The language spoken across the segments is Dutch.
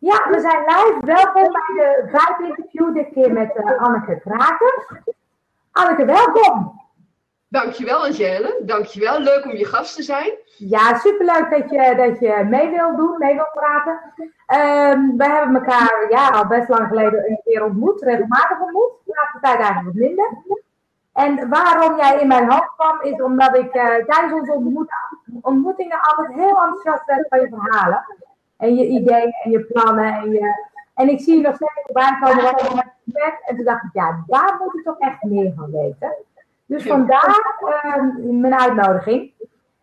Ja, we zijn live. Welkom bij de vijf interview, dit keer met uh, Anneke Krakers. Anneke, welkom. Dankjewel Angèle, dankjewel. Leuk om je gast te zijn. Ja, superleuk dat je, dat je mee wil doen, mee wil praten. Um, we hebben elkaar ja, al best lang geleden een keer ontmoet, regelmatig ontmoet. De laatste tijd eigenlijk wat minder. En waarom jij in mijn hoofd kwam, is omdat ik uh, tijdens onze ontmoetingen altijd heel enthousiast werd van je verhalen. En je ideeën en je plannen. En, je, en ik zie je nog steeds voorbij komen wat je met En toen dacht ik, ja, daar moet ik toch echt meer van weten. Dus vandaar uh, mijn uitnodiging.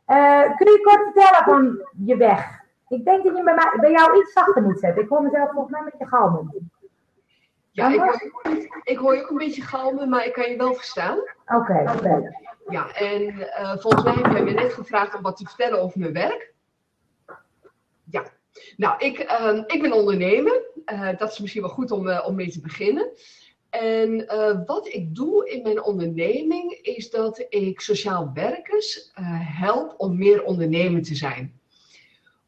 Uh, kun je kort vertellen van je weg? Ik denk dat je bij, mij, bij jou iets zachter moet zetten. Ik hoor mezelf volgens mij een beetje galmen. Ja, ik hoor, ik hoor je ook een beetje galmen, maar ik kan je wel verstaan. Oké, oké. Ja, en uh, volgens mij heb je me net gevraagd om wat te vertellen over mijn werk. Ja, nou, ik, uh, ik ben ondernemer. Uh, dat is misschien wel goed om, om mee te beginnen. En uh, wat ik doe in mijn onderneming is dat ik sociaal werkers help om meer ondernemer te zijn.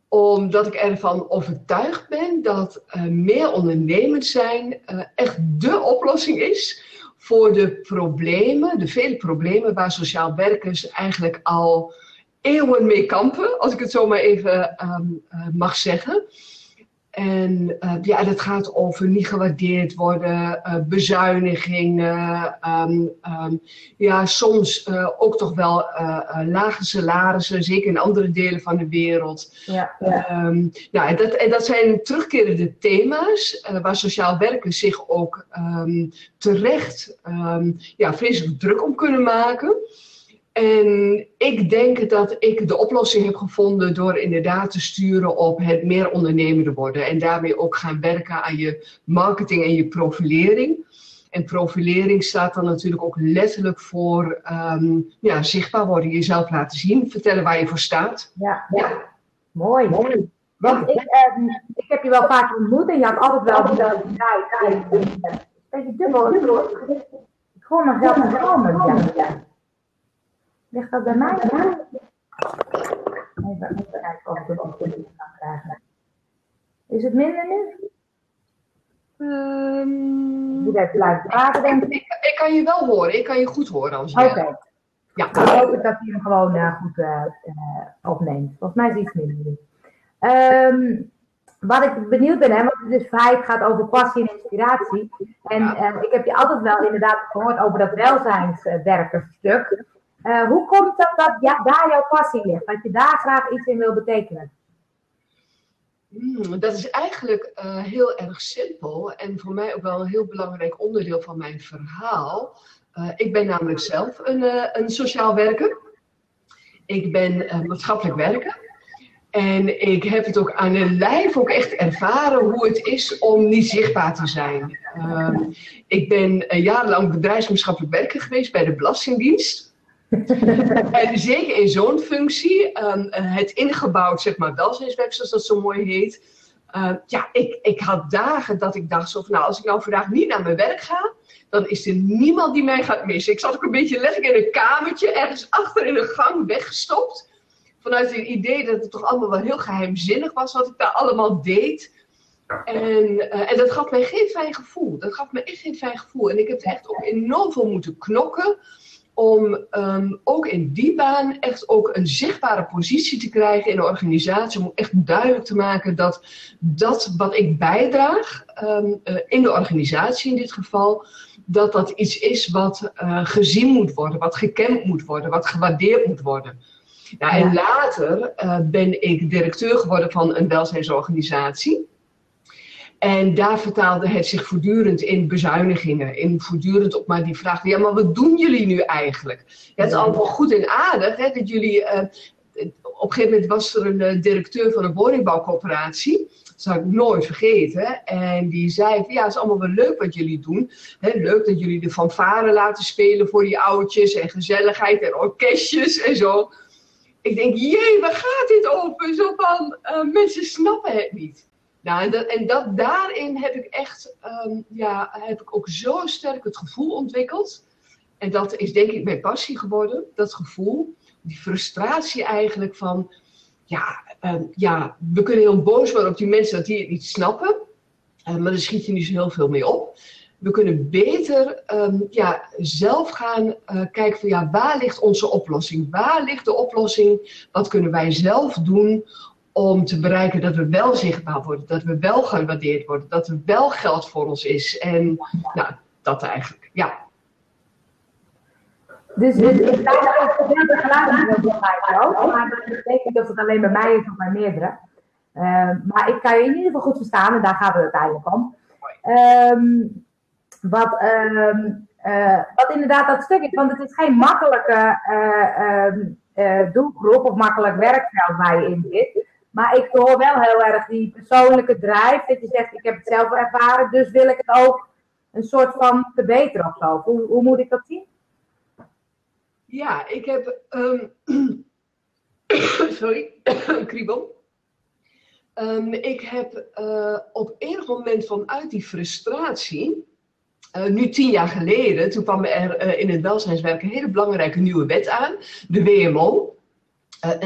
Omdat ik ervan overtuigd ben dat meer ondernemend zijn echt dé oplossing is voor de problemen, de vele problemen waar sociaal werkers eigenlijk al eeuwen mee kampen, als ik het zo maar even um, mag zeggen. En uh, ja, dat gaat over niet gewaardeerd worden, uh, bezuinigingen, um, um, ja, soms uh, ook toch wel lage salarissen, zeker in andere delen van de wereld. Ja, ja. Um, ja en, dat, en dat zijn terugkerende thema's waar sociaal werkers zich ook terecht ja, vreselijk druk om kunnen maken. En ik denk dat ik de oplossing heb gevonden door inderdaad te sturen op het meer ondernemende worden. En daarmee ook gaan werken aan je marketing en je profilering. En profilering staat dan natuurlijk ook letterlijk voor um, ja, zichtbaar worden, jezelf laten zien, vertellen waar je voor staat. Ja, ja. mooi. mooi. Want ik, uh, ik heb je wel vaak ontmoet en je had altijd wel die ja, een beetje dubbel. Ik gewoon nog zelf een ja. Ligt dat bij mij? Even, even kijken of ik het kan krijgen. Is het minder nu? Um, je bent praten, denk ik. ik. ik. kan je wel horen, ik kan je goed horen als je. Oké. Okay. Ja. Ik hoop dat hij hem gewoon uh, goed uh, uh, opneemt. Volgens mij is het iets minder nu. Um, wat ik benieuwd ben, hè, want het is vijf gaat over passie en inspiratie. En ja. ik heb je altijd wel inderdaad gehoord over dat welzijnswerkerstuk. Uh, hoe komt het dat ja, daar jouw passie ligt? Dat je daar graag iets in wil betekenen? Hmm, dat is eigenlijk uh, heel erg simpel en voor mij ook wel een heel belangrijk onderdeel van mijn verhaal. Uh, ik ben namelijk zelf een, een sociaal werker. Ik ben maatschappelijk werker. En ik heb het ook aan de lijf ook echt ervaren hoe het is om niet zichtbaar te zijn. Uh, ik ben jarenlang bedrijfsmaatschappelijk werker geweest bij de Belastingdienst. en zeker in zo'n functie, um, het ingebouwd, zeg maar, welzijnswerk, zoals dat zo mooi heet. Uh, ja, ik, ik had dagen dat ik dacht zo van, nou, als ik nou vandaag niet naar mijn werk ga, dan is er niemand die mij gaat missen. Ik zat ook een beetje letterlijk in een kamertje, ergens achter in een gang weggestopt. Vanuit het idee dat het toch allemaal wel heel geheimzinnig was wat ik daar allemaal deed. En, uh, en dat gaf mij geen fijn gevoel. Dat gaf me echt geen fijn gevoel. En ik heb echt ook enorm veel moeten knokken om um, ook in die baan echt ook een zichtbare positie te krijgen in de organisatie. Om echt duidelijk te maken dat dat wat ik bijdraag um, uh, in de organisatie in dit geval, dat dat iets is wat uh, gezien moet worden, wat gekend moet worden, wat gewaardeerd moet worden. Nou, en later uh, ben ik directeur geworden van een welzijnsorganisatie. En daar vertaalde het zich voortdurend in bezuinigingen. In voortdurend op maar die vraag: ja, maar wat doen jullie nu eigenlijk? Ja, het is allemaal goed en aardig hè, dat jullie. Uh, op een gegeven moment was er een uh, directeur van een woningbouwcoöperatie. Dat zou ik nooit vergeten. En die zei: Ja, het is allemaal wel leuk wat jullie doen. Hè, leuk dat jullie de fanfare laten spelen voor die oudjes. En gezelligheid en orkestjes en zo. Ik denk: Jee, waar gaat dit over? Zo van: uh, mensen snappen het niet. Nou, en, dat, en dat, daarin heb ik echt, um, ja, heb ik ook zo sterk het gevoel ontwikkeld. En dat is denk ik mijn passie geworden, dat gevoel. Die frustratie eigenlijk van, ja, ehm, ja, we kunnen heel boos worden op die mensen dat die het niet snappen. Uh, maar daar schiet je niet zo heel veel mee op. We kunnen beter ehm, ja, zelf gaan uh, kijken van ja, waar ligt onze oplossing? Waar ligt de oplossing? Wat kunnen wij zelf doen om te bereiken dat we wel zichtbaar worden, dat we wel gewaardeerd worden, dat er wel geld voor ons is. En nou, dat eigenlijk, ja. Dus, dus heel maar dat betekent dat het alleen bij mij is of bij meerdere. Uh, maar ik kan je in ieder geval goed verstaan en daar gaat het uiteindelijk om. Um, wat, um, uh, wat inderdaad dat stuk is, want het is geen makkelijke uh, doelgroep of makkelijk werkveld waar je in zit. Maar ik hoor wel heel erg die persoonlijke drive. Dat je zegt, ik heb het zelf ervaren, dus wil ik het ook een soort van verbeteren of zo. Hoe, hoe moet ik dat zien? Ja, ik heb. Um, sorry, kriebel. Um, ik heb uh, op enig moment vanuit die frustratie. Uh, nu tien jaar geleden, toen kwam er uh, in het welzijnswerk een hele belangrijke nieuwe wet aan, de WMO.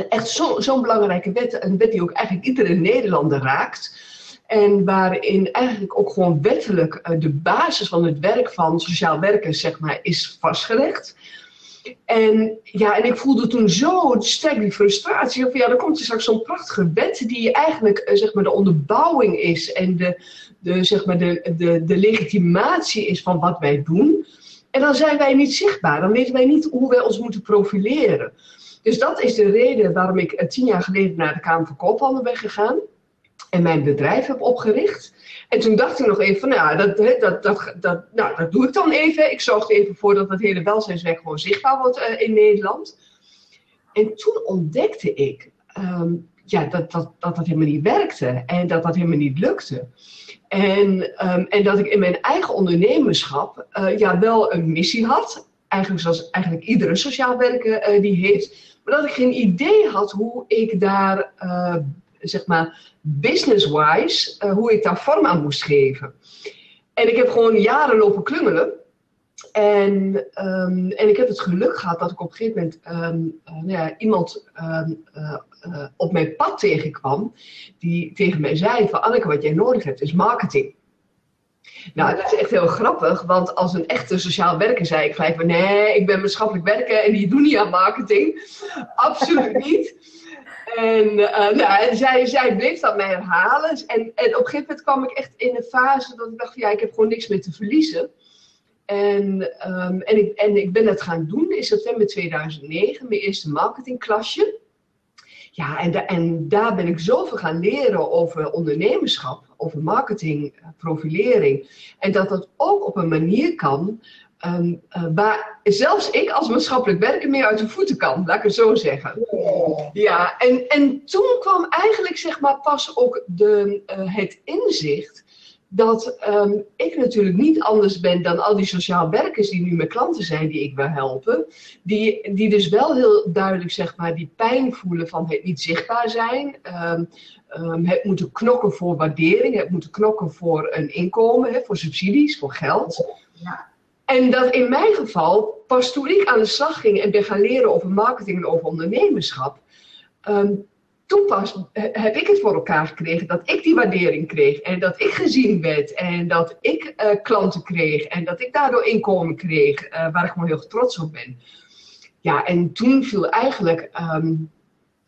Echt zo'n zo belangrijke wet, een wet die ook eigenlijk iedere Nederlander raakt. En waarin eigenlijk ook gewoon wettelijk de basis van het werk van sociaal werkers zeg maar, is vastgelegd. En, ja, en ik voelde toen zo sterk die frustratie. Of ja, er komt straks zo'n prachtige wet die eigenlijk eh, zeg maar, de onderbouwing is en de, de, zeg maar, de, de, de legitimatie is van wat wij doen. En dan zijn wij niet zichtbaar. Dan weten wij niet hoe wij ons moeten profileren. Dus dat is de reden waarom ik eh, tien jaar geleden naar de Kamer van Koophandel ben gegaan. En mijn bedrijf heb opgericht. En toen dacht ik nog even van, nou, dat, dat, dat, dat, nou, dat doe ik dan even. Ik zorg er even voor dat het hele welzijnswerk gewoon zichtbaar wordt uh, in Nederland. En toen ontdekte ik um, ja, dat, dat, dat dat helemaal niet werkte en dat dat helemaal niet lukte. En, um, en dat ik in mijn eigen ondernemerschap uh, ja, wel een missie had. Eigenlijk zoals eigenlijk iedere sociaal werker die heeft. Maar dat ik geen idee had hoe ik daar zeg maar, business-wise, uh, hoe ik daar vorm aan moest geven. En ik heb gewoon jaren lopen klungelen. En, um, en ik heb het geluk gehad dat ik op een gegeven moment um, uh, nou ja, iemand uh, op mijn pad tegenkwam. Die tegen mij zei van Anneke, wat jij nodig hebt is marketing. Nou, dat is echt heel grappig, want als een echte sociaal werker zei ik gelijk van nee, ik ben maatschappelijk werker en die doen niet aan marketing. Absoluut niet. En, uh, nou, zij, zij bleef dat mij herhalen. En, en op een gegeven moment kwam ik echt in een fase dat ik dacht: ja, ik heb gewoon niks meer te verliezen. En, um, en, ik, en ik ben het gaan doen in september 2009, mijn eerste marketingklasje. Ja, en, en daar ben ik zoveel gaan leren over ondernemerschap, over marketing, profilering. En dat dat ook op een manier kan Um, uh, waar zelfs ik als maatschappelijk werker meer uit de voeten kan, laat ik het zo zeggen. Ja, en, en toen kwam eigenlijk zeg maar pas ook de, uh, het inzicht dat um, ik natuurlijk niet anders ben dan al die sociaal werkers die nu mijn klanten zijn die ik wil helpen. Die, die dus wel heel duidelijk zeg maar die pijn voelen van het niet zichtbaar zijn. Um, um, het moeten knokken voor waardering, het moeten knokken voor een inkomen, hè, voor subsidies, voor geld. Ja. En dat in mijn geval, pas toen ik aan de slag ging en ben gaan leren over marketing en over ondernemerschap, um, toen pas heb ik het voor elkaar gekregen dat ik die waardering kreeg en dat ik gezien werd en dat ik uh, klanten kreeg en dat ik daardoor inkomen kreeg, uh, waar ik gewoon heel trots op ben. Ja, en toen viel eigenlijk um,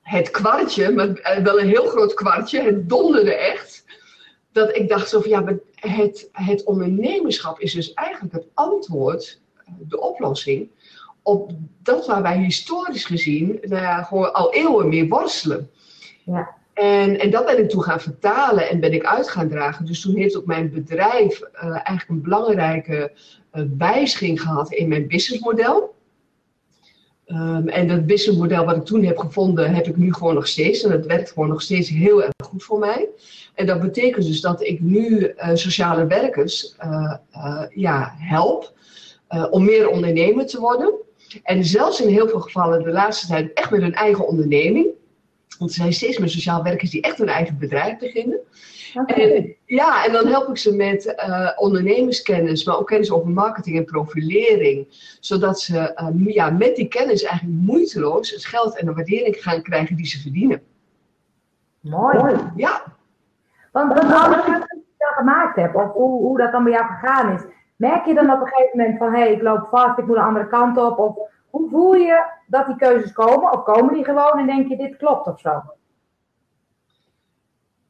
het kwartje, maar wel een heel groot kwartje, het donderde echt dat ik dacht zo van ja, het, het ondernemerschap is dus eigenlijk het antwoord, eh, de oplossing, op dat waar wij historisch gezien nou gewoon al eeuwen mee worstelen. Ja. En, en dat ben ik toen gaan vertalen en ben ik uit gaan dragen. Dus toen heeft ook mijn bedrijf uh, eigenlijk een belangrijke uh, wijziging gehad in mijn businessmodel. Um, en dat businessmodel wat ik toen heb gevonden, heb ik nu gewoon nog steeds. En dat werkt gewoon nog steeds heel erg goed voor mij. En dat betekent dus dat ik nu uh, sociale werkers ja, help om meer ondernemer te worden. En zelfs in heel veel gevallen de laatste tijd echt met hun eigen onderneming. Want er zijn steeds meer sociaal werkers die echt hun eigen bedrijf beginnen. Okay. En, ja, en dan help ik ze met uh, ondernemerskennis, maar ook kennis over marketing en profilering. Zodat ze uh, ja, met die kennis eigenlijk moeiteloos het geld en de waardering gaan krijgen die ze verdienen. Mooi. Ja. Want, want als je dat gemaakt hebt, of hoe, hoe dat dan bij jou gegaan is, merk je dan op een gegeven moment van hé, hey, ik loop vast, ik moet de andere kant op? Of hoe voel je dat die keuzes komen? Of komen die gewoon en denk je dit klopt of zo?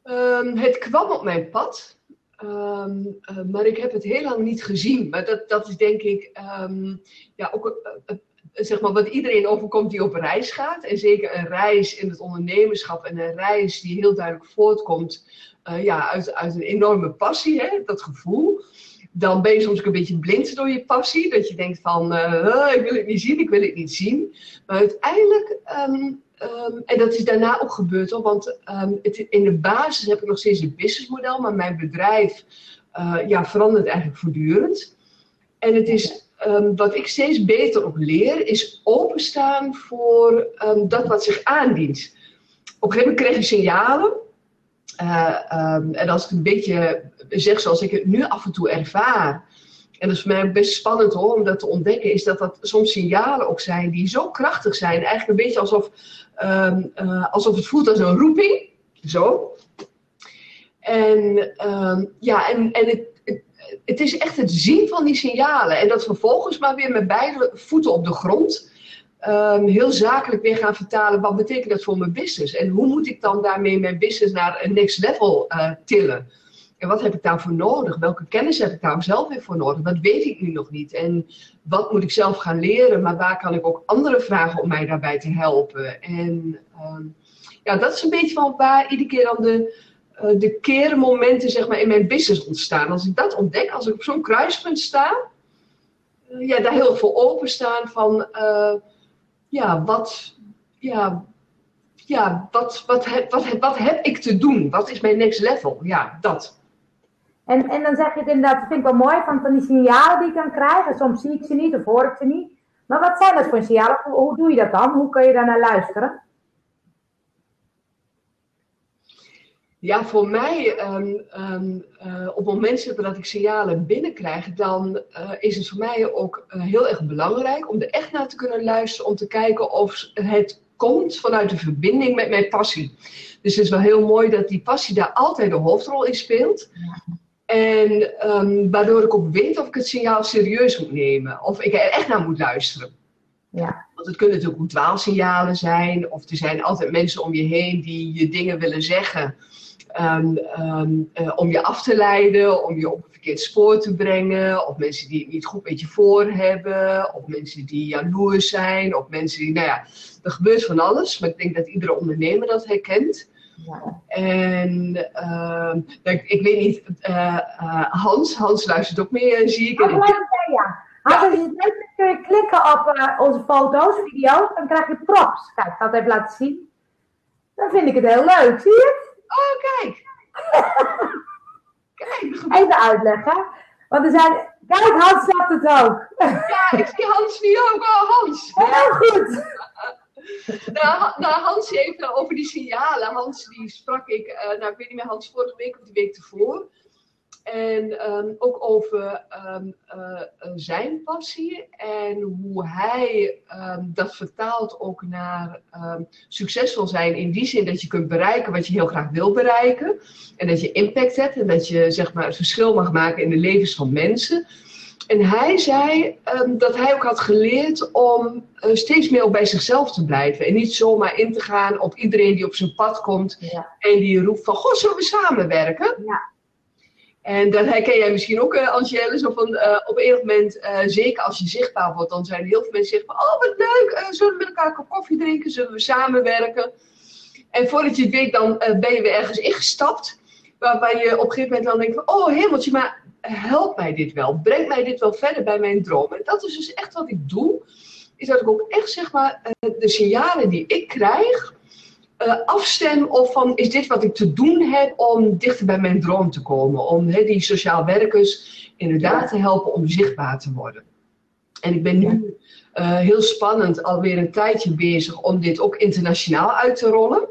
Um, het kwam op mijn pad. Um, uh, maar ik heb het heel lang niet gezien. Maar dat, dat is denk ik um, ja, ook uh, zeg maar wat iedereen overkomt die op reis gaat. En zeker een reis in het ondernemerschap en een reis die heel duidelijk voortkomt ja, uit, uit een enorme passie, hè, dat gevoel. Dan ben je soms ook een beetje blind door je passie. Dat je denkt van, uh, ik wil het niet zien, ik wil het niet zien. Maar uiteindelijk, um, um, en dat is daarna ook gebeurd hoor. Want um, het, in de basis heb ik nog steeds een businessmodel. Maar mijn bedrijf uh, ja, verandert eigenlijk voortdurend. En het is wat ik steeds beter op leer, is openstaan voor dat wat zich aandient. Op een gegeven moment kreeg ik signalen. En als ik een beetje zeg zoals ik het nu af en toe ervaar. En dat is voor mij best spannend hoor, om dat te ontdekken. Is dat dat soms signalen ook zijn die zo krachtig zijn. Eigenlijk een beetje alsof, uh, alsof het voelt als een roeping. Zo. En, ja, en, en het, het is echt het zien van die signalen. En dat vervolgens maar weer met beide voeten op de grond. Um, heel zakelijk weer gaan vertalen. Wat betekent dat voor mijn business? En hoe moet ik dan daarmee mijn business naar een next level uh, tillen? En wat heb ik daarvoor nodig? Welke kennis heb ik daar zelf weer voor nodig? Dat weet ik nu nog niet. En wat moet ik zelf gaan leren? Maar waar kan ik ook anderen vragen om mij daarbij te helpen? En um, ja, dat is een beetje van waar iedere keer dan de, uh, de keermomenten zeg maar, in mijn business ontstaan. Als ik dat ontdek, als ik op zo'n kruispunt sta, uh, ja, daar heel veel openstaan van, uh, ja, wat, ja, ja, wat, wat, heb, wat, wat heb ik te doen? Wat is mijn next level? Ja, dat. En, en dan zeg je het inderdaad, dat vind ik wel mooi, van, van die signalen die ik dan krijg. En soms zie ik ze niet of hoor ik ze niet. Maar wat zijn dat voor signalen? Hoe, hoe doe je dat dan? Hoe kun je daar naar luisteren? Ja, voor mij, um, um, uh, op momenten dat ik signalen binnenkrijg, dan uh, is het voor mij ook uh, heel erg belangrijk om er echt naar te kunnen luisteren, om te kijken of het komt vanuit de verbinding met mijn passie. Dus het is wel heel mooi dat die passie daar altijd de hoofdrol in speelt. En um, waardoor ik ook weet of ik het signaal serieus moet nemen, of ik er echt naar moet luisteren. Ja. Want het kunnen natuurlijk ook dwaalsignalen zijn, of er zijn altijd mensen om je heen die je dingen willen zeggen. Um, um, uh, om je af te leiden, om je op een verkeerd spoor te brengen, of mensen die het niet goed met je voor hebben, of mensen die jaloers zijn, of mensen die, nou ja, er gebeurt van alles, maar ik denk dat iedere ondernemer dat herkent. Ja. En uh, ik, ik, weet niet, uh, Hans, Hans luistert ook mee, zie ik. Oh, ja. Als je het leuk kun je klikken op onze foto's, video's, dan krijg je props. Kijk, ik ga het even laten zien. Dan vind ik het heel leuk, zie je het? Oh, kijk. kijk. Even uitleggen. Want er zijn... Kijk, Hans snapt het ook. ja, ik zie Hans nu ook. Oh, Hans. Heel goed. Nou, nou, Hans heeft over die signalen. Hans, die sprak ik, uh, nou, ik weet niet meer, Hans vorige week of de week ervoor. En um, ook over um, uh, zijn passie en hoe hij um, dat vertaalt ook naar succesvol zijn in die zin dat je kunt bereiken wat je heel graag wil bereiken. En dat je impact hebt en dat je zeg maar, het verschil mag maken in de levens van mensen. En hij zei dat hij ook had geleerd om uh, steeds meer bij zichzelf te blijven. En niet zomaar in te gaan op iedereen die op zijn pad komt ja. en die roept van, goh, zullen we samenwerken? Ja. En dat herken jij misschien ook, uh, Angèle, zo van uh, op een moment, uh, zeker als je zichtbaar wordt, dan zijn heel veel mensen zeggen van, oh wat leuk, zullen we met elkaar een kop koffie drinken, zullen we samenwerken? En voordat je het weet, dan ben je weer ergens ingestapt, waarbij je op een gegeven moment dan denkt van, oh hemeltje, maar help mij dit wel, breng mij dit wel verder bij mijn droom. En dat is dus echt wat ik doe, is dat ik ook echt zeg maar, de signalen die ik krijg, uh, afstem of van is dit wat ik te doen heb om dichter bij mijn droom te komen. Om he, die sociaal werkers inderdaad te helpen om zichtbaar te worden. En ik ben nu uh, heel spannend alweer een tijdje bezig om dit ook internationaal uit te rollen.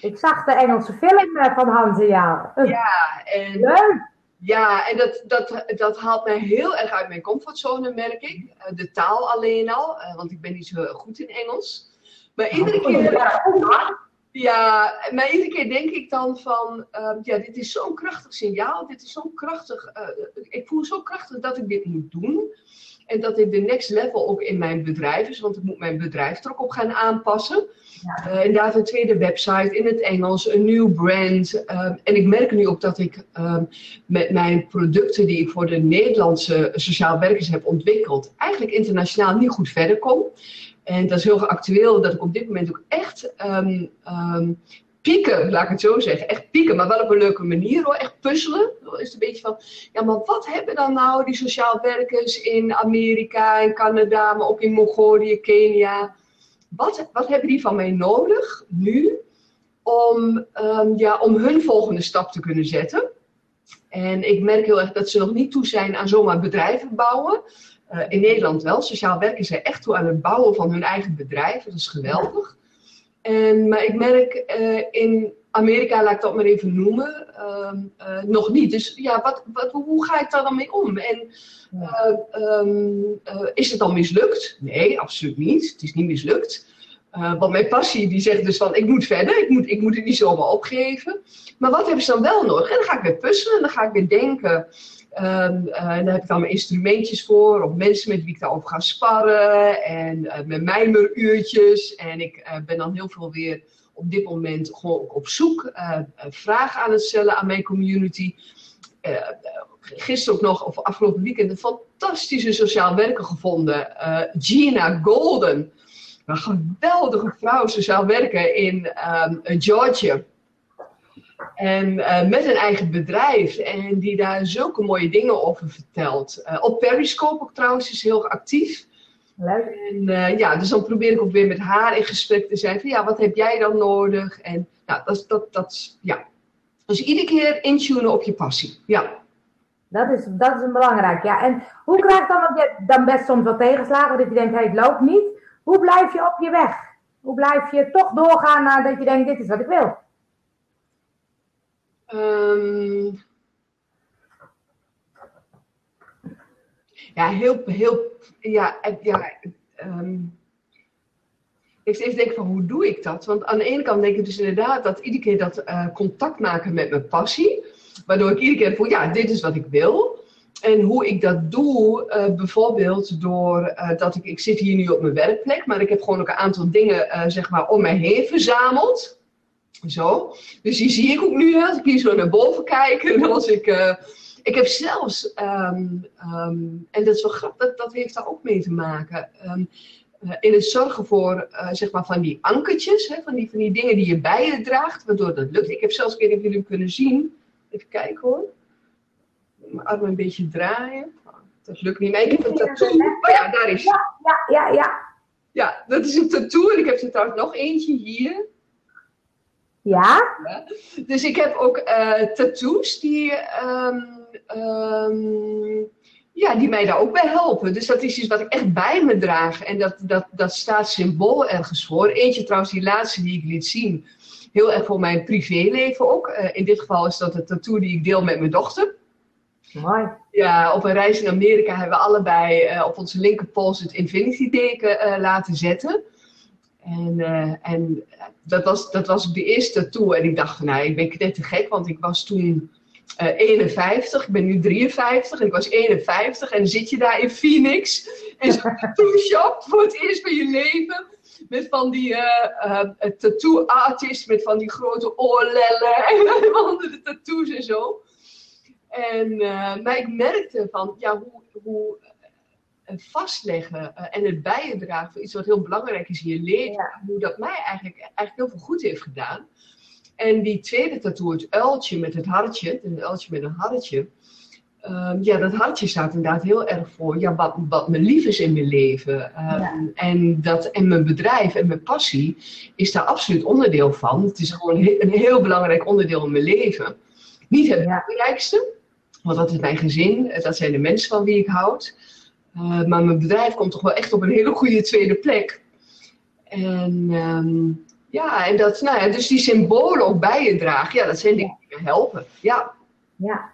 Ik zag de Engelse film van Hans en jou. Ja, en, Leuk! Ja, en dat, dat, dat haalt mij heel erg uit mijn comfortzone, merk ik. Uh, de taal alleen al, want ik ben niet zo goed in Engels. Maar iedere keer. Ja, maar iedere keer denk ik dan van, ehm, ja, dit is zo'n krachtig signaal, dit is zo'n krachtig, uh, ik voel zo krachtig dat ik dit moet doen. En dat dit de next level ook in mijn bedrijf is, want ik moet mijn bedrijf er ook op gaan aanpassen. Ja. Uh, inderdaad, een tweede website in het Engels, een nieuw brand. Uh, en ik merk nu ook dat ik uh, met mijn producten die ik voor de Nederlandse sociaal werkers heb ontwikkeld, eigenlijk internationaal niet goed verder kom. En dat is heel actueel dat ik op dit moment ook echt um, pieken, laat ik het zo zeggen. Echt pieken, maar wel op een leuke manier hoor. Echt puzzelen. Is het een beetje van, ja, maar wat hebben dan nou die sociaal werkers in Amerika, in Canada, maar ook in Mongolië, Kenia. Wat, wat hebben die van mij nodig nu om, um, ja, om hun volgende stap te kunnen zetten? En ik merk heel erg dat ze nog niet toe zijn aan zomaar bedrijven bouwen. Uh, in Nederland wel. Sociaal werken zijn echt toe aan het bouwen van hun eigen bedrijf. Dat is geweldig. En, maar ik merk uh, in Amerika, laat ik dat maar even noemen, uh, uh, nog niet. Dus ja, wat, wat, hoe ga ik daar dan mee om? En um, is het dan mislukt? Nee, absoluut niet. Het is niet mislukt. want mijn passie die zegt dus van, ik moet verder, ik moet, ik moet het niet zomaar opgeven. Maar wat hebben ze dan wel nodig? En dan ga ik weer puzzelen, dan ga ik weer denken... Um, uh, daar heb ik dan mijn instrumentjes voor, of mensen met wie ik daarover ga sparren, en uh, mijn mijmeruurtjes. En ik uh, ben dan heel veel weer op dit moment gewoon op zoek, vragen aan het stellen aan mijn community. gisteren ook nog, of afgelopen weekend, een fantastische sociaal werker gevonden, Gina Golden. Een geweldige vrouw sociaal werken in um, Georgia. En uh, met een eigen bedrijf. En die daar zulke mooie dingen over vertelt. Uh, op Periscope ook trouwens is heel actief. Leuk. En uh, ja, dus dan probeer ik ook weer met haar in gesprek te zijn. Van ja, wat heb jij dan nodig? En ja, dat, dat, dat, ja. Dus iedere keer intunen op je passie. Ja. Dat is, dat is een belangrijk, ja. En hoe krijg je dan, want je dan best soms wat tegenslagen, dat je denkt, hey, het loopt niet. Hoe blijf je op je weg? Hoe blijf je toch doorgaan nadat je denkt, dit is wat ik wil? Um, ja, heel, heel, ja, ja um, ik even denken van hoe doe ik dat? Want aan de ene kant denk ik dus inderdaad dat iedere keer dat uh, contact maken met mijn passie, waardoor ik iedere keer voel, ja, dit is wat ik wil. En hoe ik dat doe, uh, bijvoorbeeld door uh, dat ik, ik zit hier nu op mijn werkplek, maar ik heb gewoon ook een aantal dingen, zeg maar, om mij heen verzameld. Zo. Dus die zie ik ook nu, als ik hier zo naar boven kijk. En als ik, uh, ik heb zelfs, um, um, en dat is wel grappig, dat, dat heeft daar ook mee te maken. Um, uh, in het zorgen voor, uh, zeg maar, van die ankertjes, hè, van, die, van die dingen die je bij je draagt, waardoor dat lukt. Ik heb zelfs, ik weet niet of jullie hem kunnen zien. Even kijken hoor. Mijn armen een beetje draaien. Oh, dat lukt niet. Ik heb een tattoo. Oh ja, daar is Ja, ja, ja. Ja, ja dat is een tattoo. En ik heb er trouwens nog eentje hier. Ja? Dus ik heb ook uh, tattoos die, um, um, ja, die mij daar ook bij helpen. Dus dat is iets wat ik echt bij me draag. En dat, dat, dat staat symbool ergens voor. Eentje trouwens, die laatste die ik liet zien. Heel erg voor mijn privéleven ook. Uh, in dit geval is dat een tattoo die ik deel met mijn dochter. Mooi. Ja, op een reis in Amerika hebben we allebei uh, op onze linkerpols het Infinity teken laten zetten. En, uh, en dat, was, dat was de eerste tour. En ik dacht nou, ik ben net te gek, want ik was toen uh, 51. Ik ben nu 53 en ik was 51. En dan zit je daar in Phoenix. En zo'n tattoo shop voor het eerst van je leven. Met van die uh, tattoo artists, met van die grote oorlellen en andere tattoos en zo. En, maar ik merkte van, ja, hoe, hoe vastleggen uh, en het bijdragen voor iets wat heel belangrijk is in je leven. Ja. Hoe dat mij eigenlijk, eigenlijk heel veel goed heeft gedaan. En die tweede tattoo, het uiltje met het hartje, een uiltje met een hartje. Um, ja, dat hartje staat inderdaad heel erg voor ja, wat, wat me lief is in mijn leven. Um, ja. en, dat, en mijn bedrijf en mijn passie is daar absoluut onderdeel van. Het is gewoon een heel belangrijk onderdeel in mijn leven. Niet het belangrijkste, want dat is mijn gezin, dat zijn de mensen van wie ik houd. Uh, maar mijn bedrijf komt toch wel echt op een hele goede tweede plek. En um, ja, en dat, nou ja, dus die symbolen ook bij je dragen, ja, dat zijn dingen die me helpen. Ja. Ja,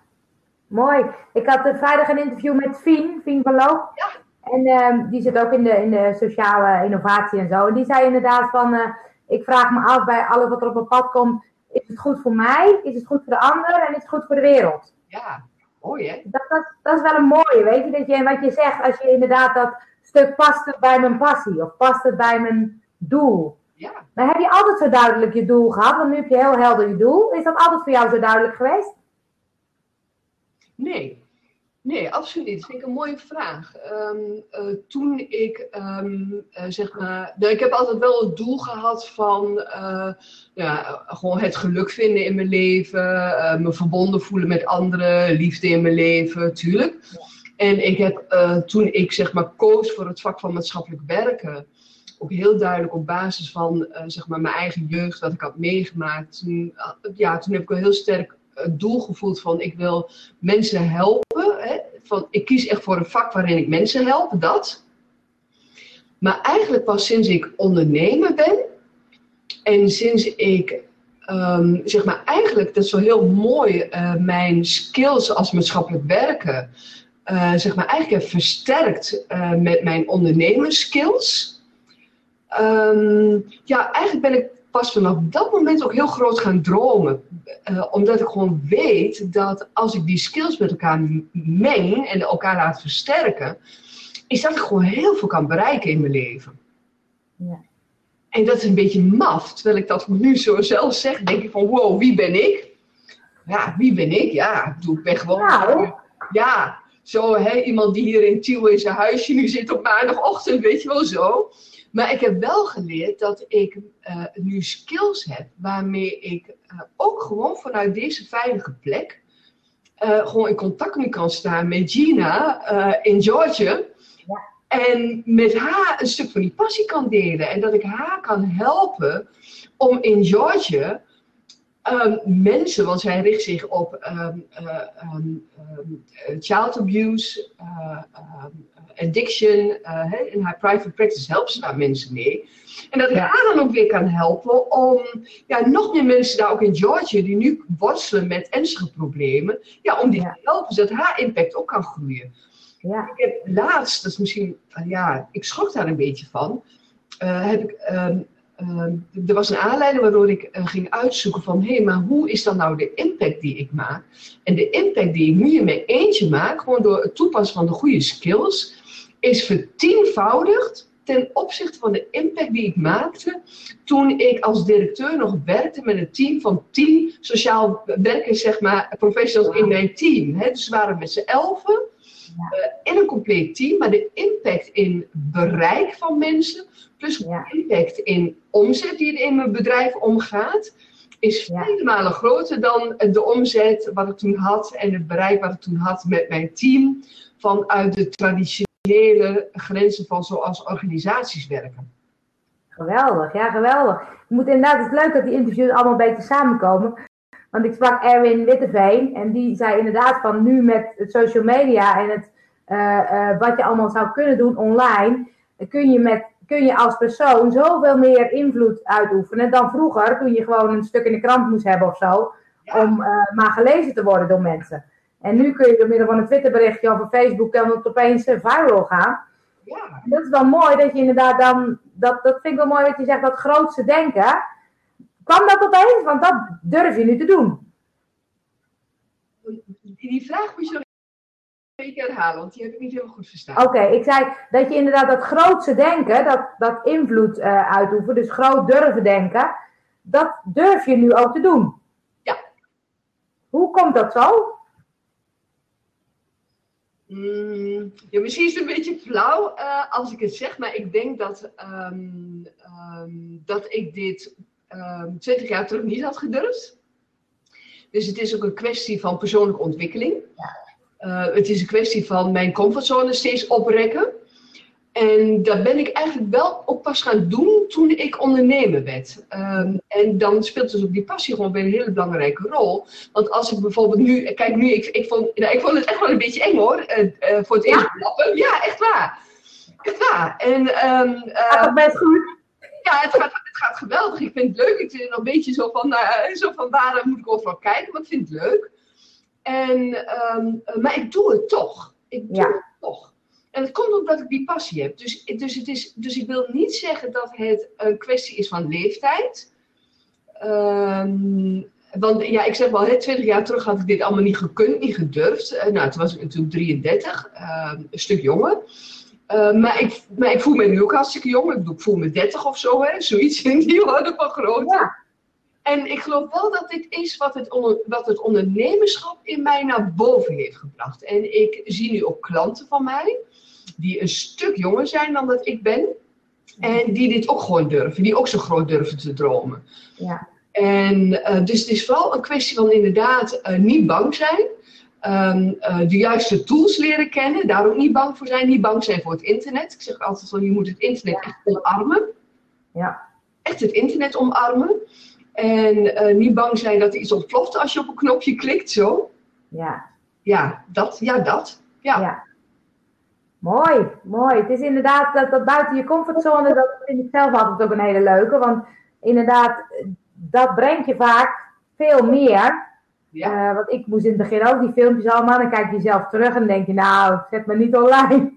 mooi. Ik had uh, vrijdag een interview met Fien, Fien van Loo. Ja. En um, die zit ook in de, in de sociale innovatie en zo. En die zei inderdaad van, uh, Ik vraag me af bij alles wat er op mijn pad komt, is het goed voor mij? Is het goed voor de ander? En is het goed voor de wereld? Ja, mooi hè? Dat, dat, dat is wel een mooie, weet je, dat je, wat je zegt, als je inderdaad dat stuk past het bij mijn passie of past het bij mijn doel. Ja. Maar heb je altijd zo duidelijk je doel gehad? Want nu heb je heel helder je doel. Is dat altijd voor jou zo duidelijk geweest? Nee. Nee, absoluut vind ik een mooie vraag. Ehm, eh, toen ik, ehm, eh, zeg maar, nou, ik heb altijd wel het doel gehad van uh, ja, gewoon het geluk vinden in mijn leven, me verbonden voelen met anderen, liefde in mijn leven, tuurlijk. En ik heb toen ik zeg maar koos voor het vak van maatschappelijk werken, ook heel duidelijk op basis van zeg maar mijn eigen jeugd, wat ik had meegemaakt. Toen, ja, toen heb ik wel heel sterk het doel gevoeld van ik wil mensen helpen. Van, ik kies echt voor een vak waarin ik mensen help, dat. Maar eigenlijk pas sinds ik ondernemer ben en sinds ik, um, zeg maar, eigenlijk, dat is wel heel mooi, uh, mijn skills als maatschappelijk werken, uh, zeg maar, eigenlijk heb versterkt uh, met mijn ondernemerskills. Um, ja, eigenlijk ben ik pas vanaf dat moment ook heel groot gaan dromen. Uh, omdat ik gewoon weet dat als ik die skills met elkaar meng en elkaar laat versterken, is dat ik gewoon heel veel kan bereiken in mijn leven. Ja. En dat is een beetje maf, terwijl ik dat nu zo zelf zeg, denk ik van wow, wie ben ik? Ja, wie ben ik? Ja, ik ben gewoon... Nou. Ja, zo hè, iemand die hier in Tiel in zijn huisje nu zit op maandagochtend, weet je wel zo. Maar ik heb wel geleerd dat ik uh, nu skills heb waarmee ik uh, ook gewoon vanuit deze veilige plek uh, gewoon in contact nu kan staan met Gina in Georgia. Ja. En met haar een stuk van die passie kan delen. En dat ik haar kan helpen om in Georgia um, mensen, want zij richt zich op um, um, child abuse, addiction. Uh, in haar private practice helpt ze daar mensen mee. En dat ik ja. haar dan ook weer kan helpen om ja, nog meer mensen daar ook in Georgia die nu worstelen met ernstige problemen, ja, om die ja. te helpen, zodat haar impact ook kan groeien. Ja. Ik heb laatst, dat is misschien, ja, ik schrok daar een beetje van, uh, heb ik um, uh, er was een aanleiding waardoor ik uh, ging uitzoeken van hé, hey, maar hoe is dan nou de impact die ik maak? En de impact die ik nu in mijn eentje maak, gewoon door het toepassen van de goede skills, is vertienvoudigd ten opzichte van de impact die ik maakte toen ik als directeur nog werkte met een team van tien sociaal werkers, zeg maar, professionals in mijn team. Hè? Dus we waren met z'n elfen. Uh, in een compleet team, maar de impact in bereik van mensen, plus de impact in omzet die er in mijn bedrijf omgaat, is vele malen groter dan de omzet wat ik toen had en het bereik wat ik toen had met mijn team vanuit de traditionele grenzen van zoals organisaties werken. Geweldig, ja, geweldig. Je moet inderdaad, het is leuk dat die interviews allemaal een beetje samenkomen. Want ik sprak Erwin Witteveen en die zei inderdaad van nu met het social media en het, uh, uh, wat je allemaal zou kunnen doen online, kun je, met, kun je als persoon zoveel meer invloed uitoefenen dan vroeger toen je gewoon een stuk in de krant moest hebben of zo, ja. om uh, maar gelezen te worden door mensen. En nu kun je door middel van een Twitterberichtje of een Facebook kan het opeens eh, viral gaan. Ja. dat is wel mooi dat je inderdaad dan, dat, dat vind ik wel mooi dat je zegt, dat grootste denken. Kwam dat opeens? Want dat durf je nu te doen. Die vraag moet je nog even herhalen, want die heb ik niet helemaal goed verstaan. Oké, okay, ik zei dat je inderdaad dat grootste denken, dat, dat invloed uh, uitoefenen, dus groot durven denken, dat durf je nu ook te doen. Ja. Hoe komt dat zo? Mm, ja, misschien is het een beetje flauw uh, als ik het zeg, maar ik denk dat, um, um, dat ik dit um, 20 jaar terug niet had gedurfd. Dus het is ook een kwestie van persoonlijke ontwikkeling. Uh, het is een kwestie van mijn comfortzone steeds oprekken. En dat ben ik eigenlijk wel ook pas gaan doen toen ik ondernemer werd. Um, en dan speelt dus ook die passie gewoon weer een hele belangrijke rol. Want als ik bijvoorbeeld nu, kijk nu, ik, ik, vond, nou, ik vond het echt wel een beetje eng hoor, uh, uh, voor het eerst klappen. Ja, echt waar. Echt waar. En, um, gaat het best goed? Ja, het gaat, het gaat geweldig. Ik vind het leuk. Ik nog een beetje zo van, uh, zo van waar moet ik overal kijken, maar ik vind het leuk. En, um, maar ik doe het toch. Ik doe ja. het toch. En het komt omdat ik die passie heb. Dus, dus, het is, dus ik wil niet zeggen dat het een kwestie is van leeftijd. Ehm, want ja, ik zeg wel, 20 jaar terug had ik dit allemaal niet gekund, niet gedurfd. Uh, nou, toen was ik natuurlijk 33, ehm, een stuk jonger. Uh, maar, ik, maar ik voel me nu ook hartstikke jong. Ik, voel me 30 of zo, hè? zoiets in die orde van grootte. Ja. En ik geloof wel dat dit is wat het, wat het ondernemerschap in mij naar boven heeft gebracht. En ik zie nu ook klanten van mij die een stuk jonger zijn dan dat ik ben. En die dit ook gewoon durven. Die ook zo groot durven te dromen. Ja. En uh, dus het is vooral een kwestie van inderdaad uh, niet bang zijn. Um, uh, de juiste tools leren kennen. Daar ook niet bang voor zijn. Niet bang zijn voor het internet. Ik zeg altijd van je moet het internet echt omarmen. Ja. Echt het internet omarmen. En niet bang zijn dat er iets ontploft als je op een knopje klikt. Zo. Ja. Ja, dat. Ja, dat. ja. ja. Mooi, mooi. Het is inderdaad dat, dat buiten je comfortzone, dat vind ik zelf altijd ook een hele leuke. Want inderdaad, dat brengt je vaak veel meer. Ja. Uh, want ik moest in het begin ook die filmpjes allemaal. Dan kijk je jezelf terug en denk je, nou, zet me niet online.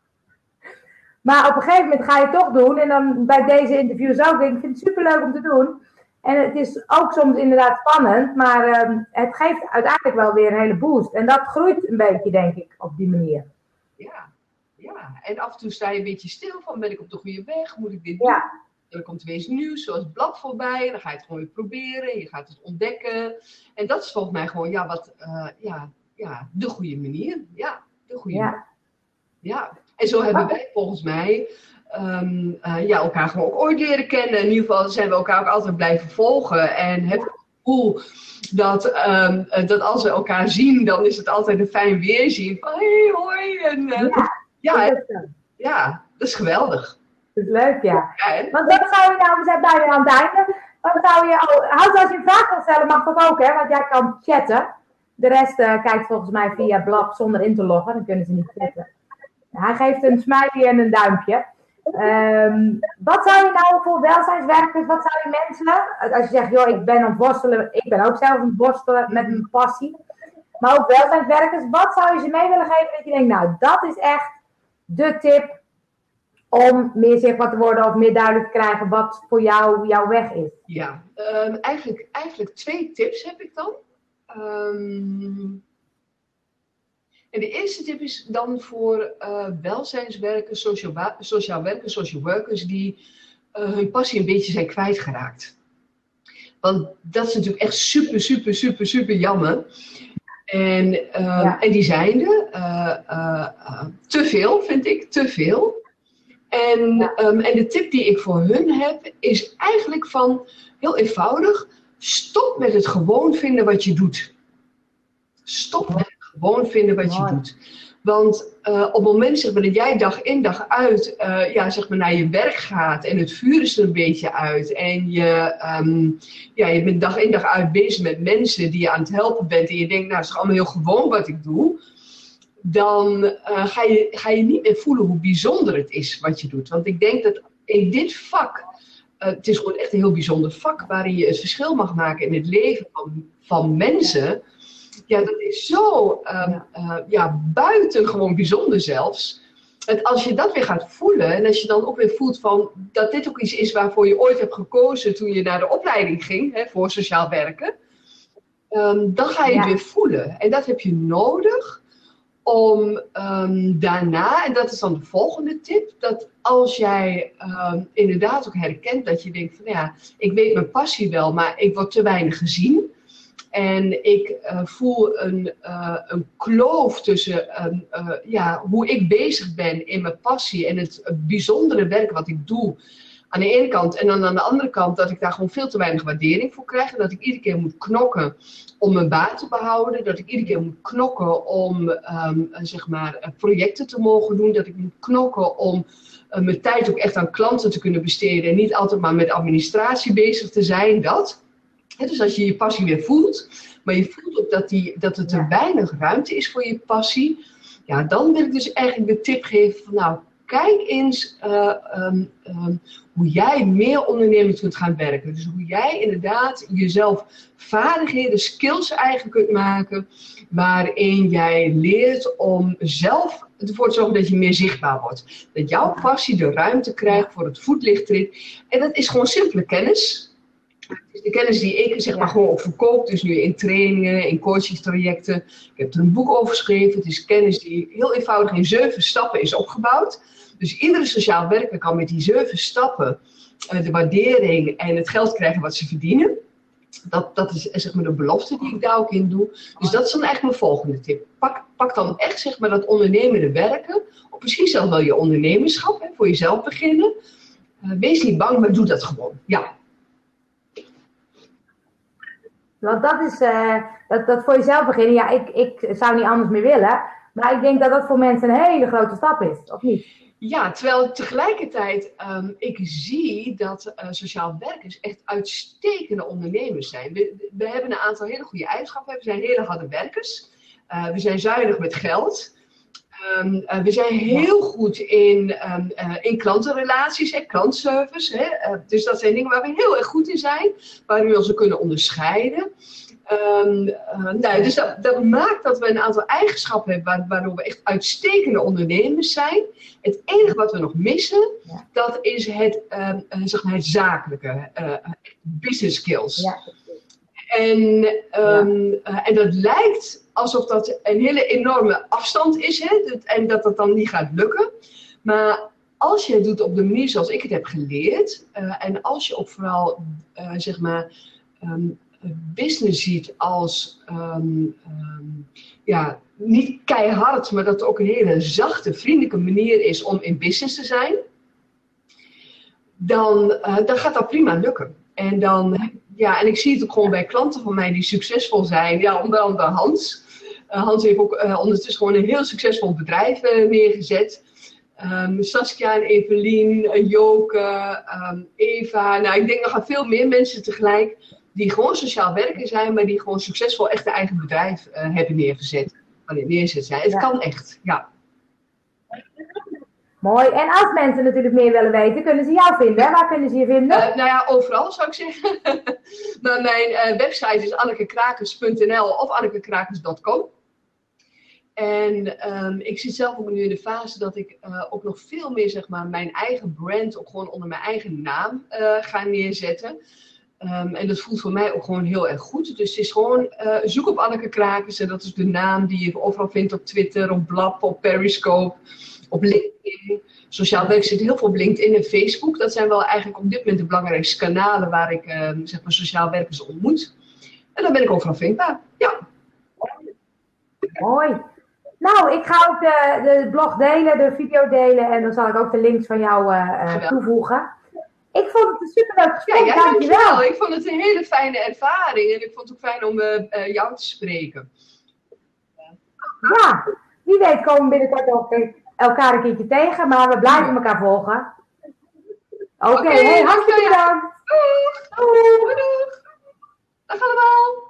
maar op een gegeven moment ga je het toch doen. En dan bij deze interviews ook. Ik vind het superleuk om te doen. En het is ook soms inderdaad spannend. Maar uh, het geeft uiteindelijk wel weer een hele boost. En dat groeit een beetje, denk ik, op die manier. Ja, ja. En af en toe sta je een beetje stil van, ben ik op de goede weg? Moet ik dit doen? Ja. Dan komt weer iets nieuws, zoals het blad voorbij. Dan ga je het gewoon weer proberen. Je gaat het ontdekken. En dat is volgens mij gewoon, ja, wat, uh, ja, ja, de goede manier. Ja, de goede ja. manier. Ja. En zo hebben wij volgens mij um, uh, ja, elkaar gewoon ook ooit leren kennen. In ieder geval zijn we elkaar ook altijd blijven volgen. En het gevoel dat, um, dat als we elkaar zien, dan is het altijd een fijn weerzien. Van hey, hoi. En, uh, ja, ja, ja, dat is geweldig. Dat is leuk, ja. Want wat zou je nou, we zijn bijna aan het einde. Wat zou je, als je een vraag wil stellen, mag dat ook, hè? Want jij kan chatten. De rest uh, kijkt volgens mij via Blab zonder in te loggen. Dan kunnen ze niet chatten. Hij geeft een smiley en een duimpje. Um, wat zou je nou voor welzijnswerkers, wat zou je mensen, als je zegt, joh, ik ben aan het worstelen, ik ben ook zelf aan het worstelen met mijn passie, maar ook welzijnswerkers, wat zou je ze mee willen geven dat je denkt, nou, dat is echt de tip om meer zichtbaar te worden of meer duidelijk te krijgen wat voor jou jouw weg is? Ja, um, eigenlijk, eigenlijk twee tips heb ik dan. Um, en de eerste tip is dan voor uh, welzijnswerkers, sociaal, sociaal werkers, social workers die uh, hun passie een beetje zijn kwijtgeraakt. Want dat is natuurlijk echt super, super, super, super jammer. En, uh, ja. en die zijn er. Uh, te veel, vind ik, te veel. En, ja. um, en de tip die ik voor hun heb, is eigenlijk van heel eenvoudig: stop met het gewoon vinden wat je doet. Stop met gewoon vinden wat je doet. Want uh, op het moment zeg maar, dat jij dag in dag uit uh, ja, zeg maar, naar je werk gaat en het vuur is er een beetje uit en je, um, ja, je bent dag in dag uit bezig met mensen die je aan het helpen bent en je denkt, nou, het is allemaal heel gewoon wat ik doe, dan uh, ga, je, ga je niet meer voelen hoe bijzonder het is wat je doet. Want ik denk dat in dit vak, het is gewoon echt een heel bijzonder vak waarin je het verschil mag maken in het leven van, van mensen ja, dat is zo um, uh, ja, buitengewoon bijzonder zelfs. En als je dat weer gaat voelen en als je dan ook weer voelt van dat dit ook iets is waarvoor je ooit hebt gekozen toen je naar de opleiding ging hè, voor sociaal werken, um, dan ga je het weer voelen. En dat heb je nodig om um, daarna, en dat is dan de volgende tip, dat als jij inderdaad ook herkent dat je denkt van ja, ik weet mijn passie wel, maar ik word te weinig gezien en ik uh, voel een, uh, een kloof tussen uh, ja, hoe ik bezig ben in mijn passie en het bijzondere werk wat ik doe. Aan de ene kant. En dan aan de andere kant dat ik daar gewoon veel te weinig waardering voor krijg. En dat ik iedere keer moet knokken om mijn baan te behouden. Dat ik iedere keer moet knokken om um, zeg maar, projecten te mogen doen. Dat ik moet knokken om mijn tijd ook echt aan klanten te kunnen besteden. En niet altijd maar met administratie bezig te zijn. Dat dus als je je passie weer voelt, maar je voelt ook dat, die, dat er weinig ruimte is voor je passie, ja, dan wil ik dus eigenlijk de tip geven van nou, kijk eens uh, um, um, hoe jij meer ondernemend kunt gaan werken. Dus hoe jij inderdaad jezelf vaardigheden, skills eigen kunt maken, waarin jij leert om zelf ervoor te zorgen dat je meer zichtbaar wordt. Dat jouw passie de ruimte krijgt voor het voetlicht treedt. En dat is gewoon simpele kennis. De kennis die ik zeg maar gewoon op verkoop, dus nu in trainingen, in coachingstrajecten. Ik heb er een boek over geschreven. Het is kennis die heel eenvoudig in zeven stappen is opgebouwd. Dus iedere sociaal werker kan met die zeven stappen uh, de waardering en het geld krijgen wat ze verdienen. Dat, dat is zeg maar de belofte die ik daar ook in doe. Dus dat is dan eigenlijk mijn volgende tip. Pak, pak dan echt zeg maar dat ondernemende werken. Of misschien zelfs wel je ondernemerschap. Hè, voor jezelf beginnen. Uh, wees niet bang, maar doe dat gewoon. Ja. Want dat is, dat, dat voor jezelf beginnen. Ja, ik, ik zou niet anders meer willen. Maar ik denk dat dat voor mensen een hele grote stap is, of niet? Ja, terwijl tegelijkertijd um, ik zie dat uh, sociaal werkers echt uitstekende ondernemers zijn. We, we, hebben een aantal hele goede eigenschappen. We zijn hele harde werkers. Uh, we zijn zuinig met geld. Um, uh, we zijn heel goed in, um, in klantenrelaties en klantservice. Hè? dus dat zijn dingen waar we heel erg goed in zijn. Waar we ons kunnen onderscheiden. Um, uh, nee, dus dat, dat, maakt dat we een aantal eigenschappen hebben waardoor we echt uitstekende ondernemers zijn. Het enige wat we nog missen, ja. dat is het, um, uh, zeg maar het zakelijke, uh, business skills. Ja. En, um, ja. en dat lijkt alsof dat een hele enorme afstand is hè, en dat dat dan niet gaat lukken. Maar als je het doet op de manier zoals ik het heb geleerd, en als je ook vooral, zeg maar, business ziet als um, um, ja, niet keihard, maar dat het ook een hele zachte, vriendelijke manier is om in business te zijn, dan, uh, dan gaat dat prima lukken. En dan, ja, en ik zie het ook gewoon bij klanten van mij die succesvol zijn. Ja, onder andere Hans. Uh, Hans heeft ook uh, ondertussen gewoon een heel succesvol bedrijf neergezet. Um, Saskia en Evelien, Joke, Eva. Nou, ik denk nog aan veel meer mensen tegelijk die gewoon sociaal werker zijn, maar die gewoon succesvol echt een eigen bedrijf uh, hebben neergezet. Allee, neerzet zijn. Het ja. kan echt, ja. Mooi. En als mensen natuurlijk meer willen weten, kunnen ze jou vinden. Waar kunnen ze je vinden? Uh, nou ja, overal zou ik zeggen. maar mijn uh, website is annekekrakers.nl of annekekrakers.com. En um, ik zit zelf ook nu in de fase dat ik uh, ook nog veel meer zeg maar, mijn eigen brand ook gewoon onder mijn eigen naam ga neerzetten. Um, en dat voelt voor mij ook gewoon heel erg goed. Dus het is gewoon uh, zoek op Anneke Krakers. En dat is de naam die je overal vindt op Twitter, op Blab, op Periscope, op LinkedIn. Sociaal werk zit heel veel op LinkedIn en Facebook. Dat zijn wel eigenlijk op dit moment de belangrijkste kanalen waar ik uh, zeg maar sociaal werkers ontmoet. En dan ben ik overal vindbaar. Ja. Mooi. Nou, ik ga ook de, de blog delen, de video delen. En dan zal ik ook de links van jou uh, toevoegen. Ik vond het een superleuk gesprek, ja, dankjewel. Ik vond het een hele fijne ervaring en ik vond het ook fijn om uh, uh, jou te spreken. Ja, wie weet komen we binnenkort ook elkaar een keertje tegen, maar we blijven elkaar volgen. Oké, okay, okay, hey, hartstikke bedankt. Doeg. Doeg. Doeg. Dag allemaal.